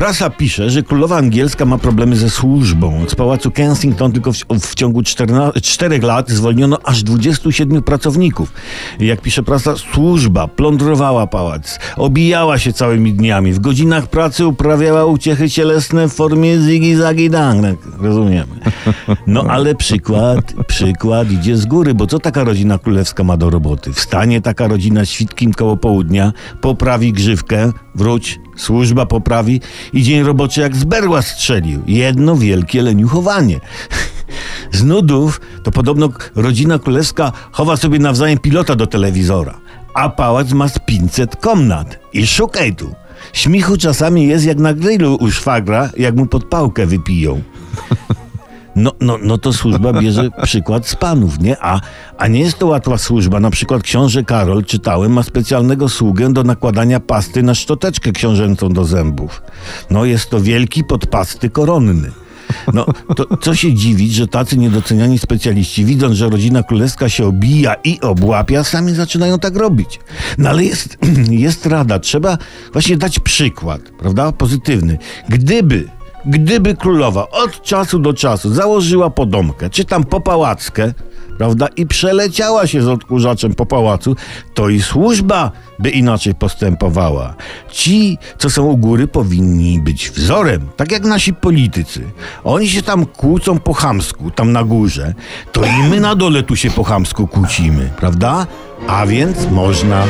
Prasa pisze, że królowa angielska ma problemy ze służbą. Z pałacu Kensington tylko w, w ciągu 14, 4 lat zwolniono aż 27 pracowników. Jak pisze prasa, służba plądrowała pałac, obijała się całymi dniami. W godzinach pracy uprawiała uciechy cielesne w formie zigi zagi dang. Tak, Rozumiemy. No ale przykład, przykład idzie z góry, bo co taka rodzina królewska ma do roboty? Wstanie taka rodzina świtkim koło południa, poprawi grzywkę, wróć, służba poprawi i dzień roboczy jak z berła strzelił. Jedno wielkie leniuchowanie. Z nudów to podobno rodzina królewska chowa sobie nawzajem pilota do telewizora, a pałac ma z 500 komnat. I szukaj tu. Śmichu czasami jest jak na grillu u szwagra, jak mu podpałkę wypiją. No, no, no to służba bierze przykład z panów, nie? A, a nie jest to łatwa służba. Na przykład książę Karol, czytałem, ma specjalnego sługę do nakładania pasty na szczoteczkę książęcą do zębów. No jest to wielki podpasty koronny. No, to co się dziwić, że tacy niedoceniani specjaliści, widząc, że rodzina królewska się obija i obłapia, sami zaczynają tak robić. No ale jest, jest rada, trzeba właśnie dać przykład, prawda? Pozytywny. Gdyby Gdyby królowa od czasu do czasu założyła podomkę, czy tam popałackę, prawda, i przeleciała się z odkurzaczem po pałacu, to i służba by inaczej postępowała. Ci, co są u góry, powinni być wzorem, tak jak nasi politycy. Oni się tam kłócą po chamsku, tam na górze, to i my na dole tu się po chamsku kłócimy, prawda? A więc można